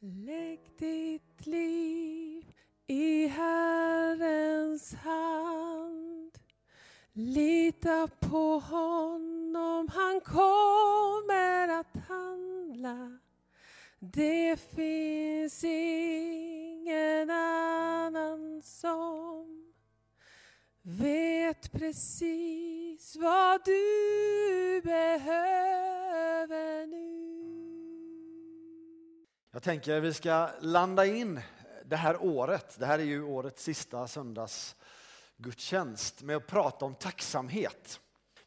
Lägg ditt liv i Herrens hand. Lita på honom, han kommer att handla. Det finns ingen annan som vet precis vad du behöver. Jag tänker vi ska landa in det här året, det här är ju årets sista söndagsgudstjänst, med att prata om tacksamhet.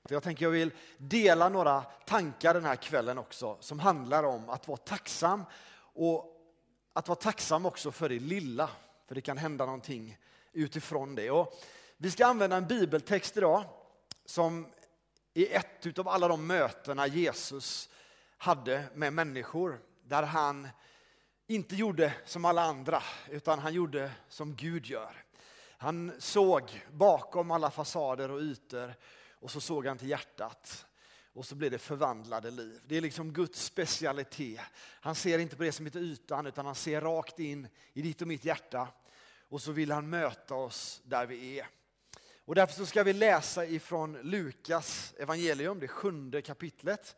Jag tänker jag vill dela några tankar den här kvällen också som handlar om att vara tacksam och att vara tacksam också för det lilla, för det kan hända någonting utifrån det. Och vi ska använda en bibeltext idag som är ett av alla de mötena Jesus hade med människor där han inte gjorde som alla andra, utan han gjorde som Gud gör. Han såg bakom alla fasader och ytor och så såg han till hjärtat. Och så blev det förvandlade liv. Det är liksom Guds specialitet. Han ser inte på det som heter ytan, utan han ser rakt in i ditt och mitt hjärta. Och så vill han möta oss där vi är. Och därför så ska vi läsa ifrån Lukas evangelium, det sjunde kapitlet.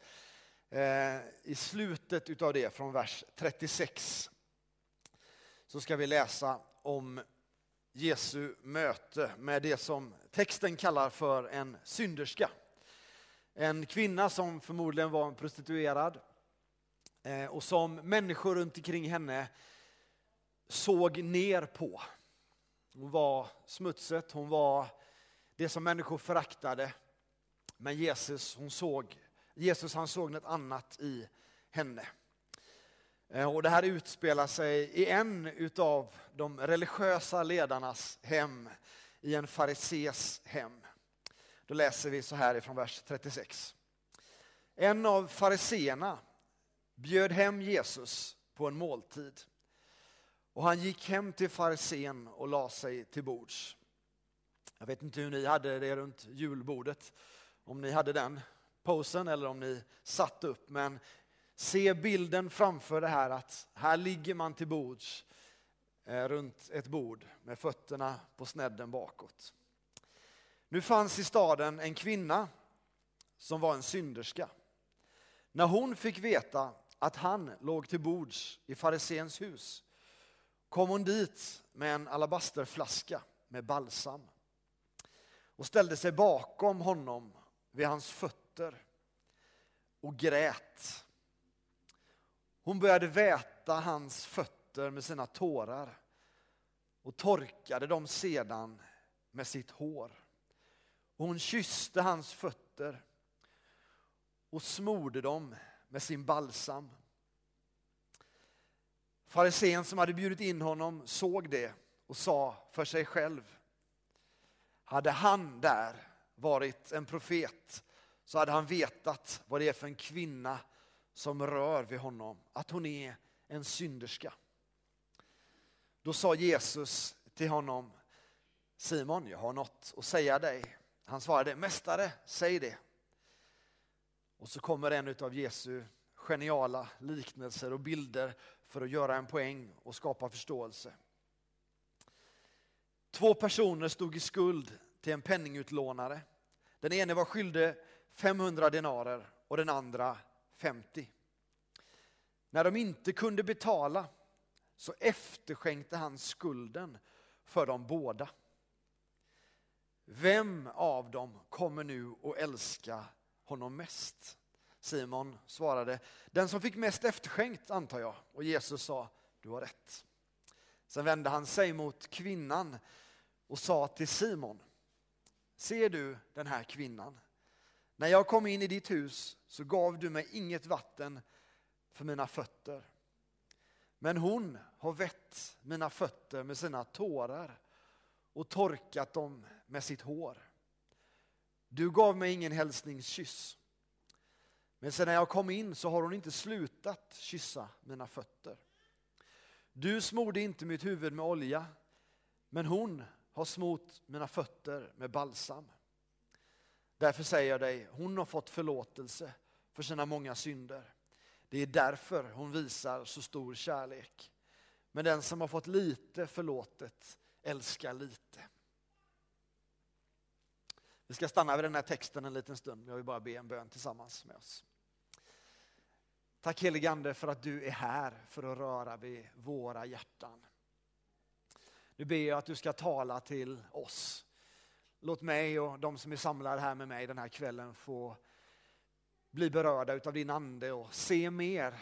Eh, I slutet utav det, från vers 36, så ska vi läsa om Jesu möte med det som texten kallar för en synderska. En kvinna som förmodligen var en prostituerad eh, och som människor runt omkring henne såg ner på. Hon var smutset, hon var det som människor föraktade. Men Jesus, hon såg, Jesus han såg något annat i henne. Eh, och det här utspelar sig i en av de religiösa ledarnas hem, i en farises hem. Då läser vi så här ifrån vers 36. En av fariseerna bjöd hem Jesus på en måltid. Och han gick hem till farisén och la sig till bords. Jag vet inte hur ni hade det runt julbordet, om ni hade den posen eller om ni satt upp. Men se bilden framför det här att här ligger man till bords eh, runt ett bord med fötterna på snedden bakåt. Nu fanns i staden en kvinna som var en synderska. När hon fick veta att han låg till bords i farisens hus kom hon dit med en alabasterflaska med balsam och ställde sig bakom honom vid hans fötter och grät. Hon började väta hans fötter med sina tårar och torkade dem sedan med sitt hår. Och hon kysste hans fötter och smorde dem med sin balsam. Farisén som hade bjudit in honom såg det och sa för sig själv. Hade han där varit en profet så hade han vetat vad det är för en kvinna som rör vid honom, att hon är en synderska. Då sa Jesus till honom, Simon, jag har något att säga dig. Han svarade, Mästare, säg det. Och så kommer en av Jesu geniala liknelser och bilder för att göra en poäng och skapa förståelse. Två personer stod i skuld till en penningutlånare. Den ene var skyldig 500 denarer och den andra 50. När de inte kunde betala så efterskänkte han skulden för dem båda. Vem av dem kommer nu att älska honom mest? Simon svarade, den som fick mest efterskänkt antar jag. Och Jesus sa, du har rätt. Sen vände han sig mot kvinnan och sa till Simon, ser du den här kvinnan? När jag kom in i ditt hus så gav du mig inget vatten för mina fötter. Men hon har vett mina fötter med sina tårar och torkat dem med sitt hår. Du gav mig ingen hälsningskyss. Men sedan jag kom in så har hon inte slutat kyssa mina fötter. Du smorde inte mitt huvud med olja, men hon har smort mina fötter med balsam. Därför säger jag dig, hon har fått förlåtelse för sina många synder. Det är därför hon visar så stor kärlek. Men den som har fått lite förlåtet älskar lite. Vi ska stanna vid den här texten en liten stund. Jag vill bara be en bön tillsammans med oss. Tack helige Ande för att du är här för att röra vid våra hjärtan. Nu ber jag att du ska tala till oss. Låt mig och de som är samlade här med mig den här kvällen få bli berörda av din ande och se mer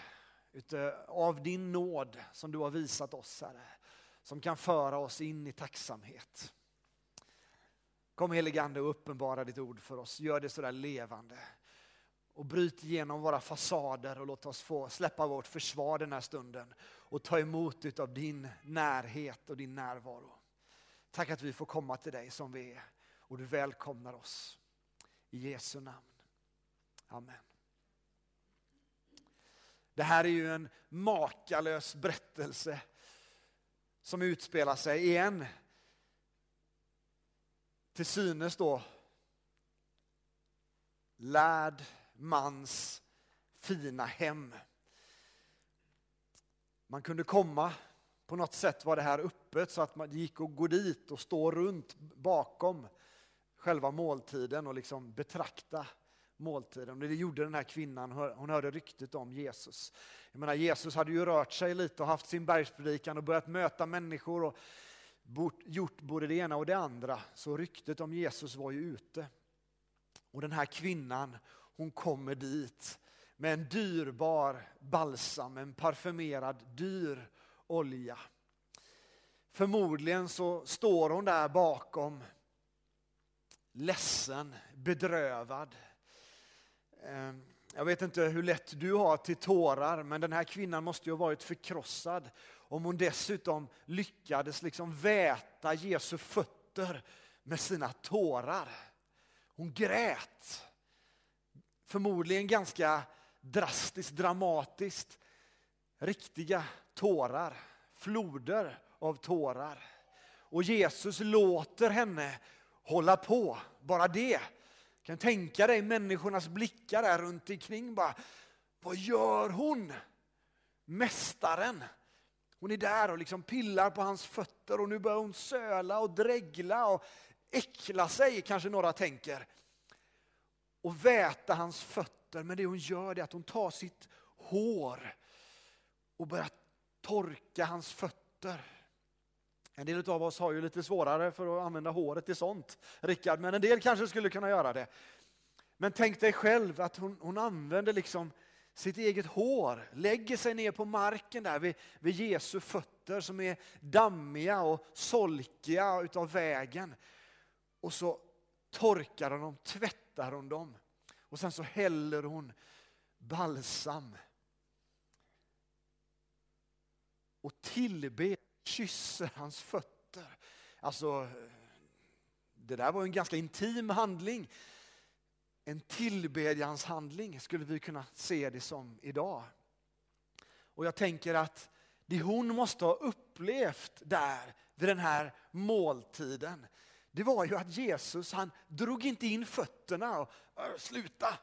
av din nåd som du har visat oss, Herre. Som kan föra oss in i tacksamhet. Kom helige Ande och uppenbara ditt ord för oss. Gör det sådär levande. Och bryt igenom våra fasader och låt oss få släppa vårt försvar den här stunden och ta emot av din närhet och din närvaro. Tack att vi får komma till dig som vi är och du välkomnar oss. I Jesu namn. Amen. Det här är ju en makalös berättelse som utspelar sig i en till synes då lärd mans fina hem. Man kunde komma, på något sätt var det här öppet så att man gick och gå dit och stå runt bakom själva måltiden och liksom betrakta måltiden. Det gjorde den här kvinnan, hon hörde ryktet om Jesus. Jag menar, Jesus hade ju rört sig lite och haft sin bergspredikan och börjat möta människor och gjort både det ena och det andra. Så ryktet om Jesus var ju ute. Och den här kvinnan, hon kommer dit med en dyrbar balsam, en parfymerad dyr olja. Förmodligen så står hon där bakom ledsen, bedrövad. Ehm, jag vet inte hur lätt du har till tårar, men den här kvinnan måste ju ha varit förkrossad om hon dessutom lyckades liksom väta Jesu fötter med sina tårar. Hon grät. Förmodligen ganska drastiskt, dramatiskt. Riktiga tårar, floder av tårar. Och Jesus låter henne hålla på, bara det. Du Kan tänka dig människornas blickar där runt omkring bara, vad gör hon? Mästaren. Hon är där och liksom pillar på hans fötter och nu börjar hon söla och dregla och äckla sig, kanske några tänker. Och väta hans fötter, men det hon gör är att hon tar sitt hår och börjar torka hans fötter. En del av oss har ju lite svårare för att använda håret till sånt, Rickard, men en del kanske skulle kunna göra det. Men tänk dig själv att hon, hon använder liksom sitt eget hår, lägger sig ner på marken där vid, vid Jesu fötter som är dammiga och solkiga utav vägen. Och så torkar hon dem, tvättar hon dem och sen så häller hon balsam och tillber, kysser hans fötter. Alltså, det där var en ganska intim handling en tillbedjanshandling skulle vi kunna se det som idag. Och jag tänker att det hon måste ha upplevt där vid den här måltiden, det var ju att Jesus han drog inte in fötterna och sluta,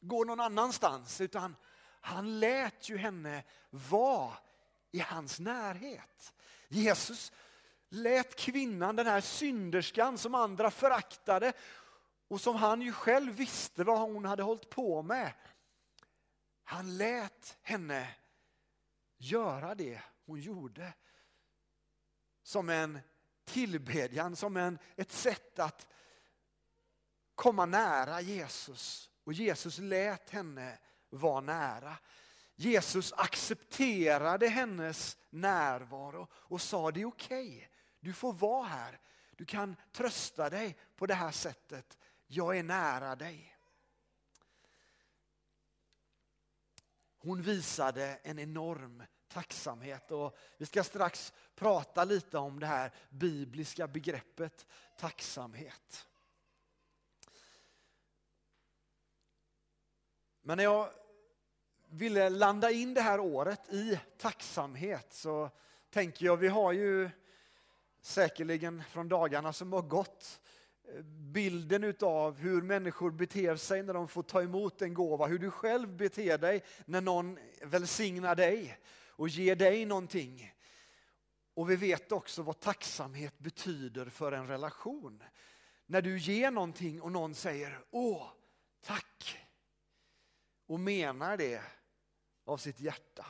gå någon annanstans, utan han lät ju henne vara i hans närhet. Jesus lät kvinnan, den här synderskan som andra föraktade och som han ju själv visste vad hon hade hållit på med. Han lät henne göra det hon gjorde. Som en tillbedjan, som en, ett sätt att komma nära Jesus. Och Jesus lät henne vara nära. Jesus accepterade hennes närvaro och sa det är okej, okay. du får vara här. Du kan trösta dig på det här sättet jag är nära dig. Hon visade en enorm tacksamhet och vi ska strax prata lite om det här bibliska begreppet tacksamhet. Men när jag ville landa in det här året i tacksamhet så tänker jag, vi har ju säkerligen från dagarna som har gått eh, bilden utav hur människor beter sig när de får ta emot en gåva, hur du själv beter dig när någon välsignar dig och ger dig någonting. Och vi vet också vad tacksamhet betyder för en relation. När du ger någonting och någon säger åh, tack och menar det av sitt hjärta.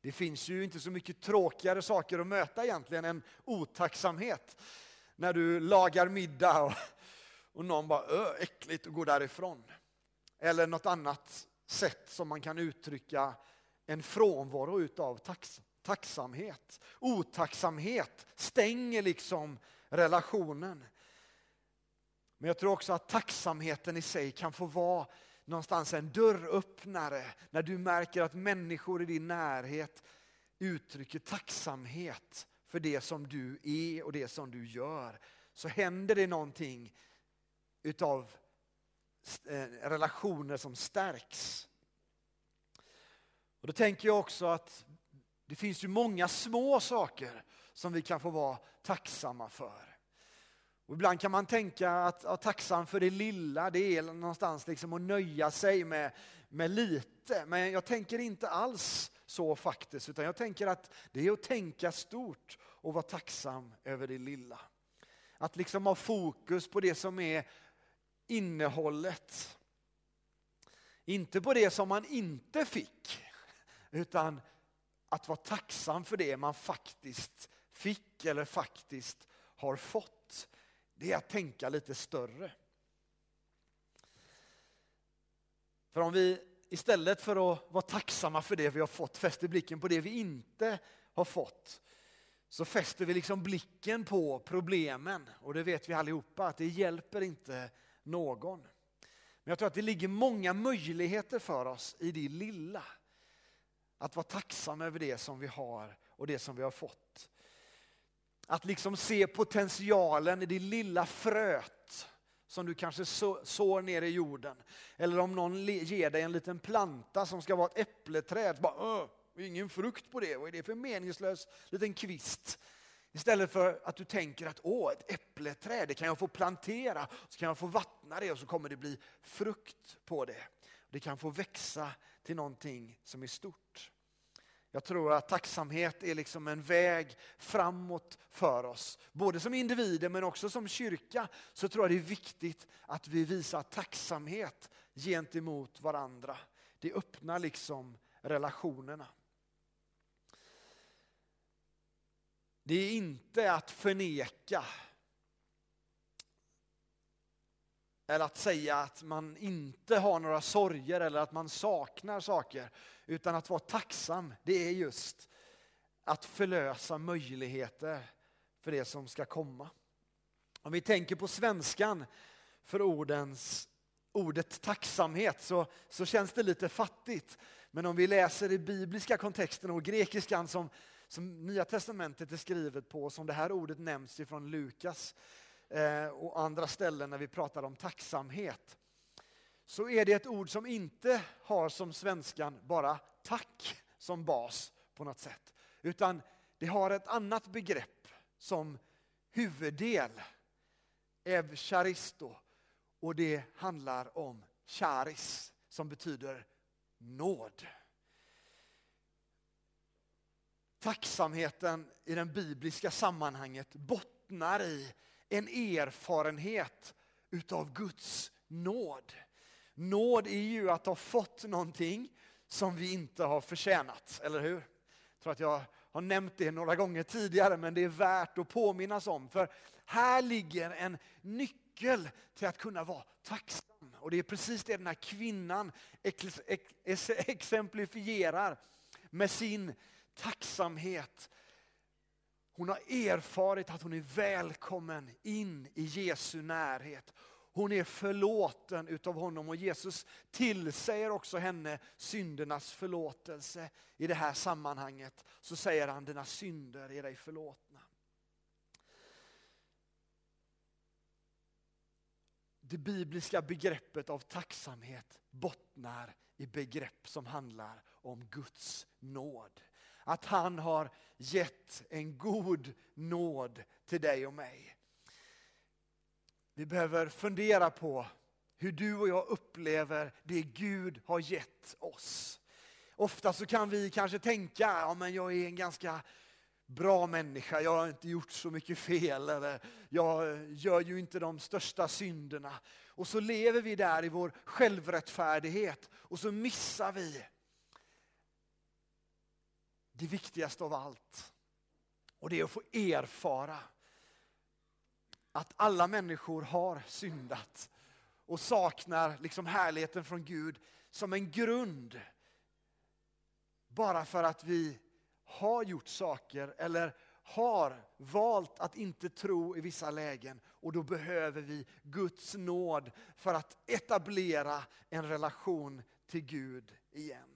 Det finns ju inte så mycket tråkigare saker att möta egentligen än otacksamhet. När du lagar middag och, och någon bara äckligt och går därifrån. Eller något annat sätt som man kan uttrycka en frånvaro utav tax, tacksamhet. Otacksamhet stänger liksom relationen. Men jag tror också att tacksamheten i sig kan få vara någonstans en dörröppnare när du märker att människor i din närhet uttrycker tacksamhet för det som du är och det som du gör. Så händer det någonting utav eh, relationer som stärks. Och Då tänker jag också att det finns ju många små saker som vi kan få vara tacksamma för. Och ibland kan man tänka att vara tacksam för det lilla, det är någonstans liksom att nöja sig med, med lite. Men jag tänker inte alls så faktiskt, utan jag tänker att det är att tänka stort och vara tacksam över det lilla. Att liksom ha fokus på det som är innehållet. Inte på det som man inte fick, utan att vara tacksam för det man faktiskt fick eller faktiskt har fått det är att tänka lite större. För om vi istället för att vara tacksamma för det vi har fått fäster blicken på det vi inte har fått så fäster vi liksom blicken på problemen och det vet vi allihopa att det hjälper inte någon. Men jag tror att det ligger många möjligheter för oss i det lilla. Att vara tacksam över det som vi har och det som vi har fått. Att liksom se potentialen i det lilla fröet som du kanske sår ner i jorden. Eller om någon ger dig en liten planta som ska vara ett äppleträd. Bara, ingen frukt på det, vad är det för meningslös liten kvist? Istället för att du tänker att åh, ett äppleträd, det kan jag få plantera, så kan jag få vattna det och så kommer det bli frukt på det. Det kan få växa till någonting som är stort. Jag tror att tacksamhet är liksom en väg framåt för oss. Både som individer men också som kyrka så tror jag det är viktigt att vi visar tacksamhet gentemot varandra. Det öppnar liksom relationerna. Det är inte att förneka eller att säga att man inte har några sorger eller att man saknar saker. Utan att vara tacksam, det är just att förlösa möjligheter för det som ska komma. Om vi tänker på svenskan för ordens, ordet tacksamhet så, så känns det lite fattigt. Men om vi läser i bibliska kontexten och grekiskan som, som Nya Testamentet är skrivet på, som det här ordet nämns ifrån Lukas, Eh, och andra ställen när vi pratar om tacksamhet så är det ett ord som inte har som svenskan bara tack som bas på något sätt. Utan det har ett annat begrepp som huvuddel, evcharisto, och det handlar om charis som betyder nåd. Tacksamheten i det bibliska sammanhanget bottnar i en erfarenhet utav Guds nåd. Nåd är ju att ha fått någonting som vi inte har förtjänat, eller hur? Jag tror att jag har nämnt det några gånger tidigare, men det är värt att påminnas om. För här ligger en nyckel till att kunna vara tacksam. Och det är precis det den här kvinnan exemplifierar med sin tacksamhet hon har erfarit att hon är välkommen in i Jesu närhet. Hon är förlåten utav honom och Jesus tillsäger också henne syndernas förlåtelse. I det här sammanhanget så säger han dina synder är dig förlåtna. Det bibliska begreppet av tacksamhet bottnar i begrepp som handlar om Guds nåd att han har gett en god nåd till dig och mig. Vi behöver fundera på hur du och jag upplever det Gud har gett oss. Ofta så kan vi kanske tänka, ja men jag är en ganska bra människa, jag har inte gjort så mycket fel, eller jag gör ju inte de största synderna. Och så lever vi där i vår självrättfärdighet och så missar vi det viktigaste av allt. Och det är att få erfara att alla människor har syndat och saknar liksom härligheten från Gud som en grund. Bara för att vi har gjort saker eller har valt att inte tro i vissa lägen och då behöver vi Guds nåd för att etablera en relation till Gud igen.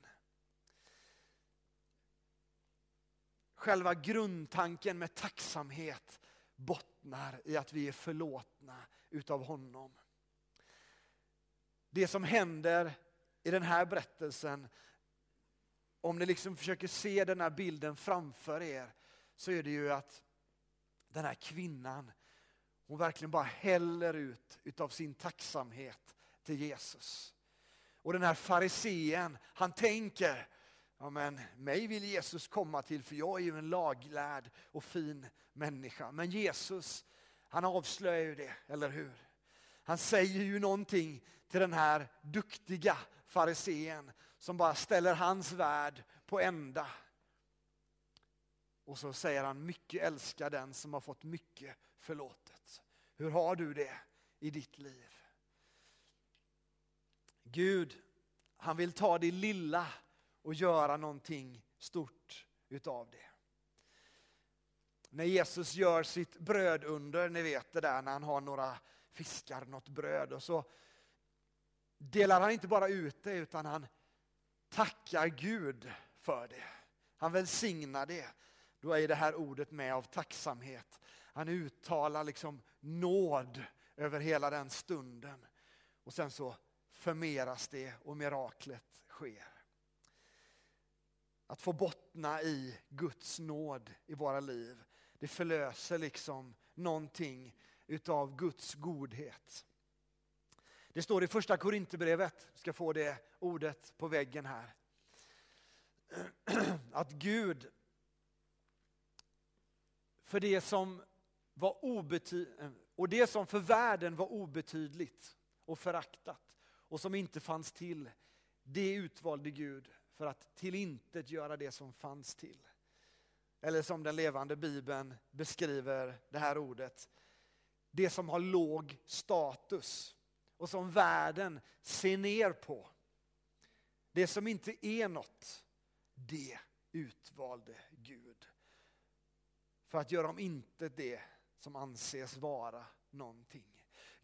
Själva grundtanken med tacksamhet bottnar i att vi är förlåtna utav honom. Det som händer i den här berättelsen, om ni liksom försöker se den här bilden framför er, så är det ju att den här kvinnan, hon verkligen bara häller ut utav sin tacksamhet till Jesus. Och den här farisén, han tänker, ja men mig vill Jesus komma till för jag är ju en laglärd och fin människa. Men Jesus, han avslöjar ju det, eller hur? Han säger ju någonting till den här duktiga farisén som bara ställer hans värld på ända. Och så säger han, mycket älskar den som har fått mycket förlåtet. Hur har du det i ditt liv? Gud, han vill ta det lilla och göra någonting stort utav det. När Jesus gör sitt brödunder, ni vet det där när han har några fiskar, något bröd och så delar han inte bara ut det utan han tackar Gud för det. Han välsignar det. Då är det här ordet med av tacksamhet. Han uttalar liksom nåd över hela den stunden. Och sen så förmeras det och miraklet sker. Att få bottna i Guds nåd i våra liv, det förlöser liksom någonting utav Guds godhet. Det står i första Korinthierbrevet, ska få det ordet på väggen här. Att Gud, för det som var obetydligt, och det som för världen var obetydligt och föraktat och som inte fanns till, det utvalde Gud för att till intet göra det som fanns till. Eller som den levande bibeln beskriver det här ordet, det som har låg status och som världen ser ner på. Det som inte är något, det utvalde Gud. För att göra om inte det som anses vara någonting.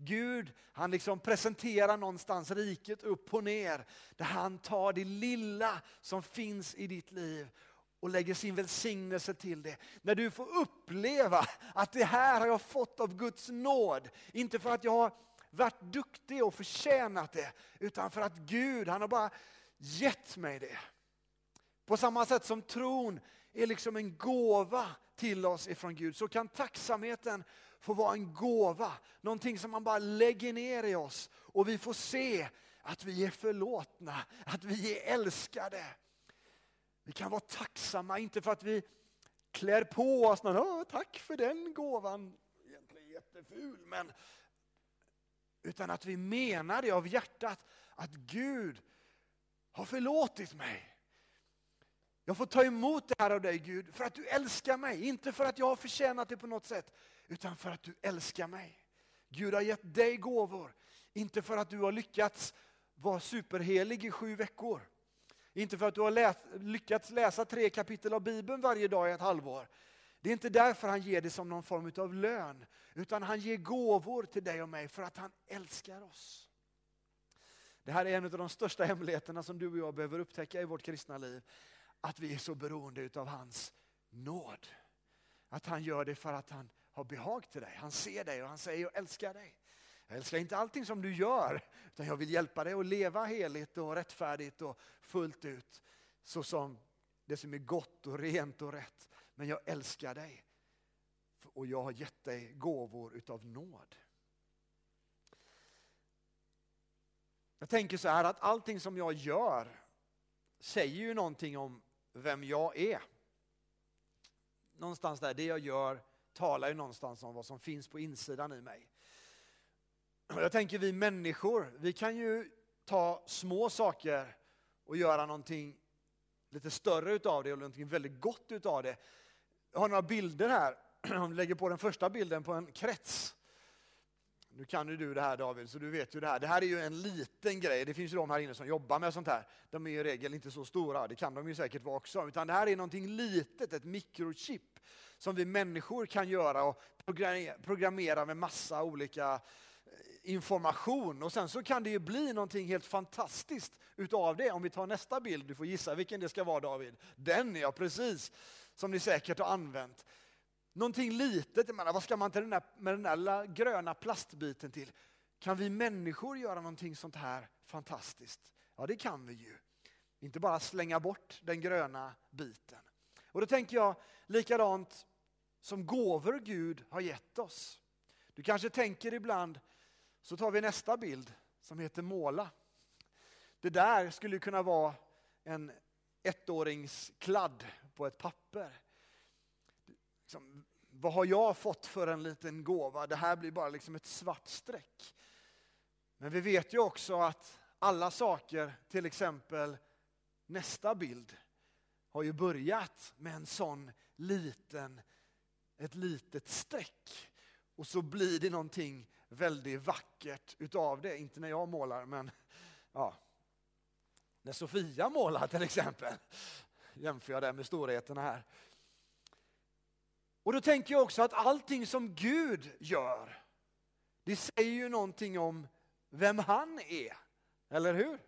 Gud, han liksom presenterar någonstans riket upp och ner, där han tar det lilla som finns i ditt liv och lägger sin välsignelse till det. När du får uppleva att det här har jag fått av Guds nåd, inte för att jag har varit duktig och förtjänat det, utan för att Gud, han har bara gett mig det. På samma sätt som tron är liksom en gåva till oss ifrån Gud, så kan tacksamheten får vara en gåva. Någonting som man bara lägger ner i oss och vi får se att vi är förlåtna, att vi är älskade. Vi kan vara tacksamma, inte för att vi klär på oss någon, tack för den gåvan, egentligen jätteful, men utan att vi menar det av hjärtat, att Gud har förlåtit mig. Jag får ta emot det här av dig Gud, för att du älskar mig. Inte för att jag har förtjänat det på något sätt, utan för att du älskar mig. Gud har gett dig gåvor, inte för att du har lyckats vara superhelig i sju veckor. Inte för att du har läs, lyckats läsa tre kapitel av Bibeln varje dag i ett halvår. Det är inte därför han ger det som någon form av lön, utan han ger gåvor till dig och mig för att han älskar oss. Det här är en av de största hemligheterna som du och jag behöver upptäcka i vårt kristna liv. Att vi är så beroende av hans nåd. Att han gör det för att han har behag till dig. Han ser dig och han säger jag älskar dig. Jag älskar inte allting som du gör, utan jag vill hjälpa dig att leva heligt och rättfärdigt och fullt ut. Så som det som är gott och rent och rätt. Men jag älskar dig och jag har gett dig gåvor utav nåd. Jag tänker så här att allting som jag gör säger ju någonting om vem jag är. Någonstans där, det jag gör talar ju någonstans om vad som finns på insidan i mig. Jag tänker vi människor, vi kan ju ta små saker och göra någonting lite större utav det och någonting väldigt gott utav det. Jag har några bilder här, om vi lägger på den första bilden på en krets. Nu kan ju du det här David, så du vet ju det här. Det här är ju en liten grej. Det finns ju de här inne som jobbar med sånt här. De är i regel inte så stora, det kan de ju säkert vara också. Utan det här är någonting litet, ett mikrochip som vi människor kan göra och programmera med massa olika eh, information och sen så kan det ju bli någonting helt fantastiskt utav det. Om vi tar nästa bild, du får gissa vilken det ska vara David. Den ja, precis, som ni säkert har använt. Någonting litet, jag menar, vad ska man till den där, med den där gröna plastbiten till? Kan vi människor göra någonting sånt här fantastiskt? Ja, det kan vi ju. Inte bara slänga bort den gröna biten. Och då tänker jag likadant som gåvor Gud har gett oss. Du kanske tänker ibland, så tar vi nästa bild som heter måla. Det där skulle kunna vara en ettåringskladd på ett papper liksom, vad har jag fått för en liten gåva? Det här blir bara liksom ett svart streck. Men vi vet ju också att alla saker, till exempel nästa bild, har ju börjat med en sån liten, ett litet streck. Och så blir det någonting väldigt vackert utav det. Inte när jag målar, men ja. När Sofia målar till exempel, jämför jag det med storheterna här. Och då tänker jag också att allting som Gud gör, det säger ju någonting om vem han är. Eller hur?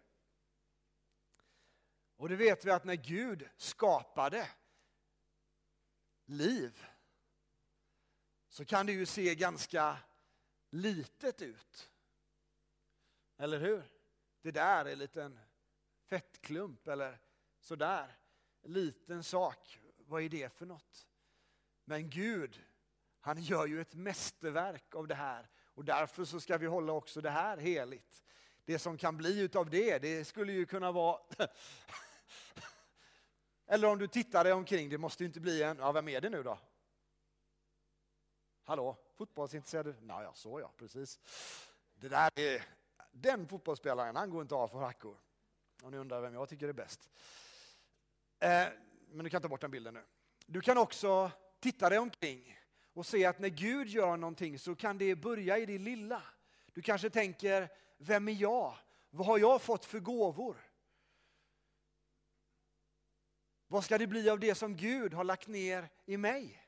Och det vet vi att när Gud skapade liv så kan det ju se ganska litet ut. Eller hur? Det där är en liten fettklump eller sådär. En liten sak. Vad är det för något? Men Gud, han gör ju ett mästerverk av det här och därför så ska vi hålla också det här heligt. Det som kan bli utav det, det skulle ju kunna vara Eller om du tittar dig omkring, det måste ju inte bli en, ja vem är det nu då? Hallå, fotbollsintresserad? Naja, så ja, precis. Det där är, den fotbollsspelaren, han går inte av för hackor. Om ni undrar vem jag tycker är bäst. Eh, men du kan ta bort den bilden nu. Du kan också titta dig omkring och se att när Gud gör någonting så kan det börja i det lilla. Du kanske tänker, vem är jag? Vad har jag fått för gåvor? Vad ska det bli av det som Gud har lagt ner i mig?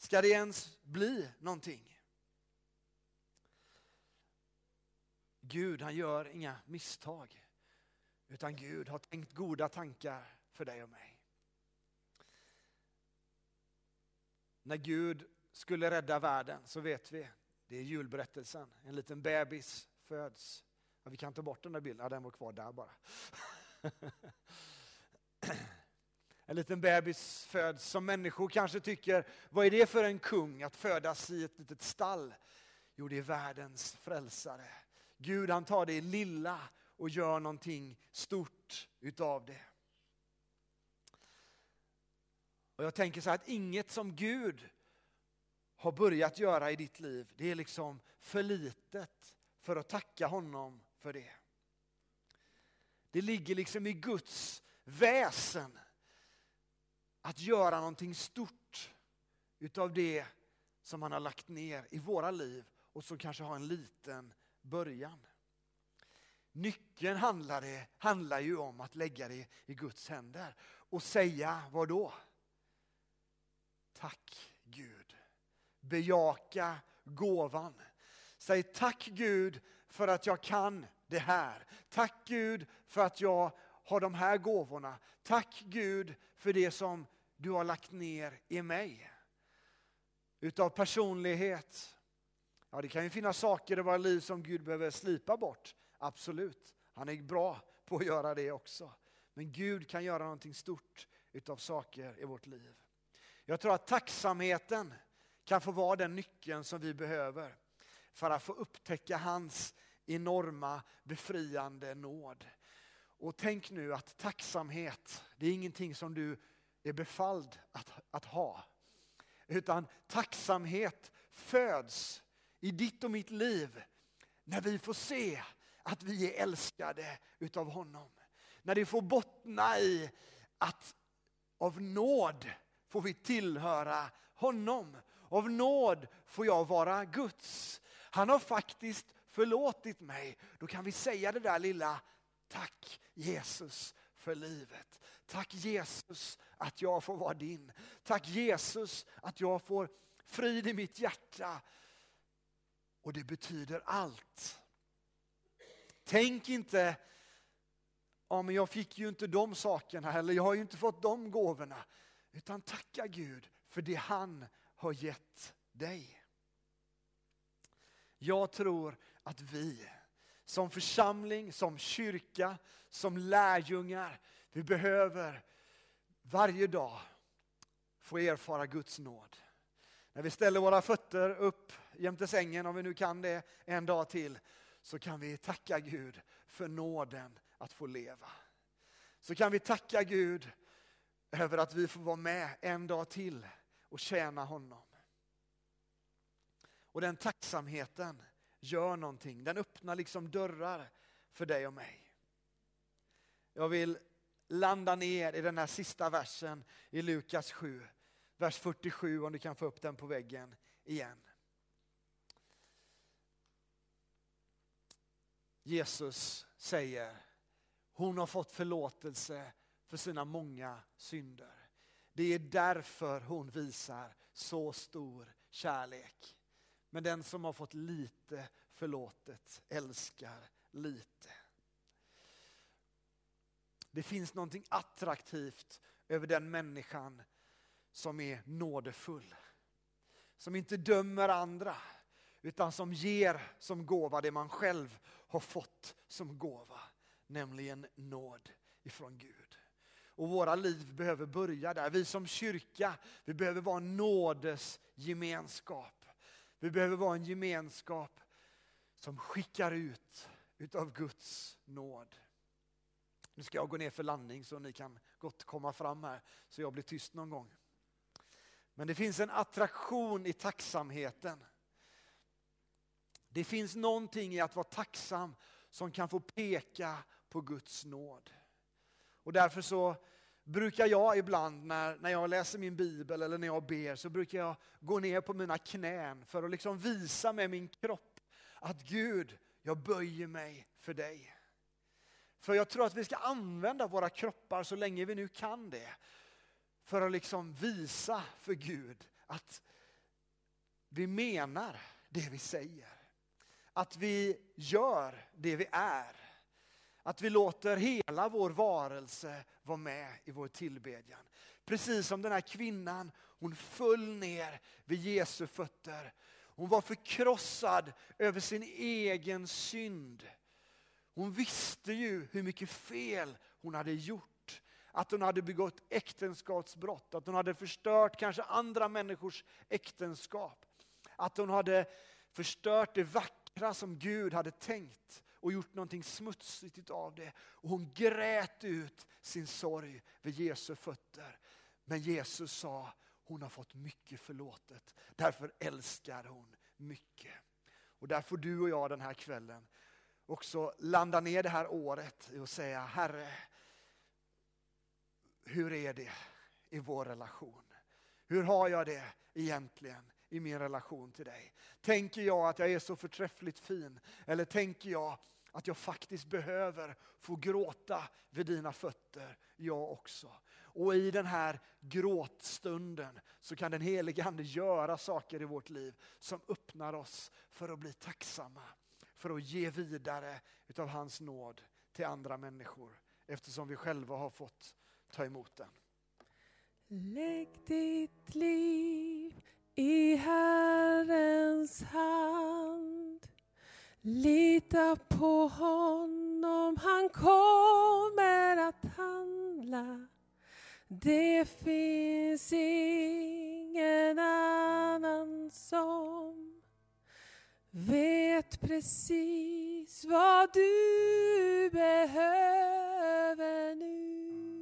Ska det ens bli någonting? Gud han gör inga misstag, utan Gud har tänkt goda tankar för dig och mig. När Gud skulle rädda världen så vet vi, det är julberättelsen. En liten bebis föds. Ja, vi kan ta bort den där bilden, ja, den var kvar där bara. en liten bebis föds som människor kanske tycker, vad är det för en kung att födas i ett litet stall? Jo, det är världens frälsare. Gud han tar det lilla och gör någonting stort utav det. Och jag tänker så här att inget som Gud har börjat göra i ditt liv, det är liksom för litet för att tacka honom för det. Det ligger liksom i Guds väsen att göra någonting stort utav det som han har lagt ner i våra liv och som kanske har en liten början. Nyckeln handlar, det, handlar ju om att lägga det i Guds händer och säga vad då? Tack Gud. Bejaka gåvan. Säg tack Gud för att jag kan det här. Tack Gud för att jag har de här gåvorna. Tack Gud för det som du har lagt ner i mig. Utav personlighet. Ja, det kan ju finnas saker i våra liv som Gud behöver slipa bort. Absolut, han är bra på att göra det också. Men Gud kan göra någonting stort utav saker i vårt liv. Jag tror att tacksamheten kan få vara den nyckeln som vi behöver för att få upptäcka hans enorma befriande nåd. Och tänk nu att tacksamhet, det är ingenting som du är befalld att, att ha. Utan tacksamhet föds i ditt och mitt liv när vi får se att vi är älskade utav honom. När det får bottna i att av nåd får vi tillhöra honom. Av nåd får jag vara Guds. Han har faktiskt förlåtit mig. Då kan vi säga det där lilla tack Jesus för livet. Tack Jesus att jag får vara din. Tack Jesus att jag får frid i mitt hjärta. Och det betyder allt. Tänk inte, ja men jag fick ju inte de sakerna eller jag har ju inte fått de gåvorna. Utan tacka Gud för det han har gett dig. Jag tror att vi som församling, som kyrka, som lärjungar, vi behöver varje dag få erfara Guds nåd. När vi ställer våra fötter upp jämte sängen, om vi nu kan det en dag till, så kan vi tacka Gud för nåden att få leva. Så kan vi tacka Gud över att vi får vara med en dag till och tjäna honom. Och den tacksamheten gör någonting. Den öppnar liksom dörrar för dig och mig. Jag vill landa ner i den här sista versen i Lukas 7. Vers 47 om du kan få upp den på väggen igen. Jesus säger, hon har fått förlåtelse för sina många synder. Det är därför hon visar så stor kärlek. Men den som har fått lite förlåtet älskar lite. Det finns någonting attraktivt över den människan som är nådefull. Som inte dömer andra, utan som ger som gåva det man själv har fått som gåva. Nämligen nåd ifrån Gud. Och våra liv behöver börja där. Vi som kyrka, vi behöver vara en nådesgemenskap. Vi behöver vara en gemenskap som skickar ut utav Guds nåd. Nu ska jag gå ner för landning så ni kan gott komma fram här så jag blir tyst någon gång. Men det finns en attraktion i tacksamheten. Det finns någonting i att vara tacksam som kan få peka på Guds nåd. Och därför så brukar jag ibland när, när jag läser min bibel eller när jag ber så brukar jag gå ner på mina knän för att liksom visa med min kropp att Gud, jag böjer mig för dig. För jag tror att vi ska använda våra kroppar så länge vi nu kan det. För att liksom visa för Gud att vi menar det vi säger. Att vi gör det vi är. Att vi låter hela vår varelse vara med i vår tillbedjan. Precis som den här kvinnan, hon föll ner vid Jesu fötter. Hon var förkrossad över sin egen synd. Hon visste ju hur mycket fel hon hade gjort. Att hon hade begått äktenskapsbrott, att hon hade förstört kanske andra människors äktenskap. Att hon hade förstört det vackra som Gud hade tänkt och gjort någonting smutsigt av det. Och hon grät ut sin sorg vid Jesu fötter. Men Jesus sa, hon har fått mycket förlåtet. Därför älskar hon mycket. Och där får du och jag den här kvällen också landa ner det här året och säga, Herre, hur är det i vår relation? Hur har jag det egentligen i min relation till dig? Tänker jag att jag är så förträffligt fin? Eller tänker jag att jag faktiskt behöver få gråta vid dina fötter, jag också. Och i den här gråtstunden så kan den helige Ande göra saker i vårt liv som öppnar oss för att bli tacksamma för att ge vidare utav hans nåd till andra människor eftersom vi själva har fått ta emot den. Lägg ditt liv i Herrens hand. Lita på honom, han kommer att handla. Det finns ingen annan som vet precis vad du behöver nu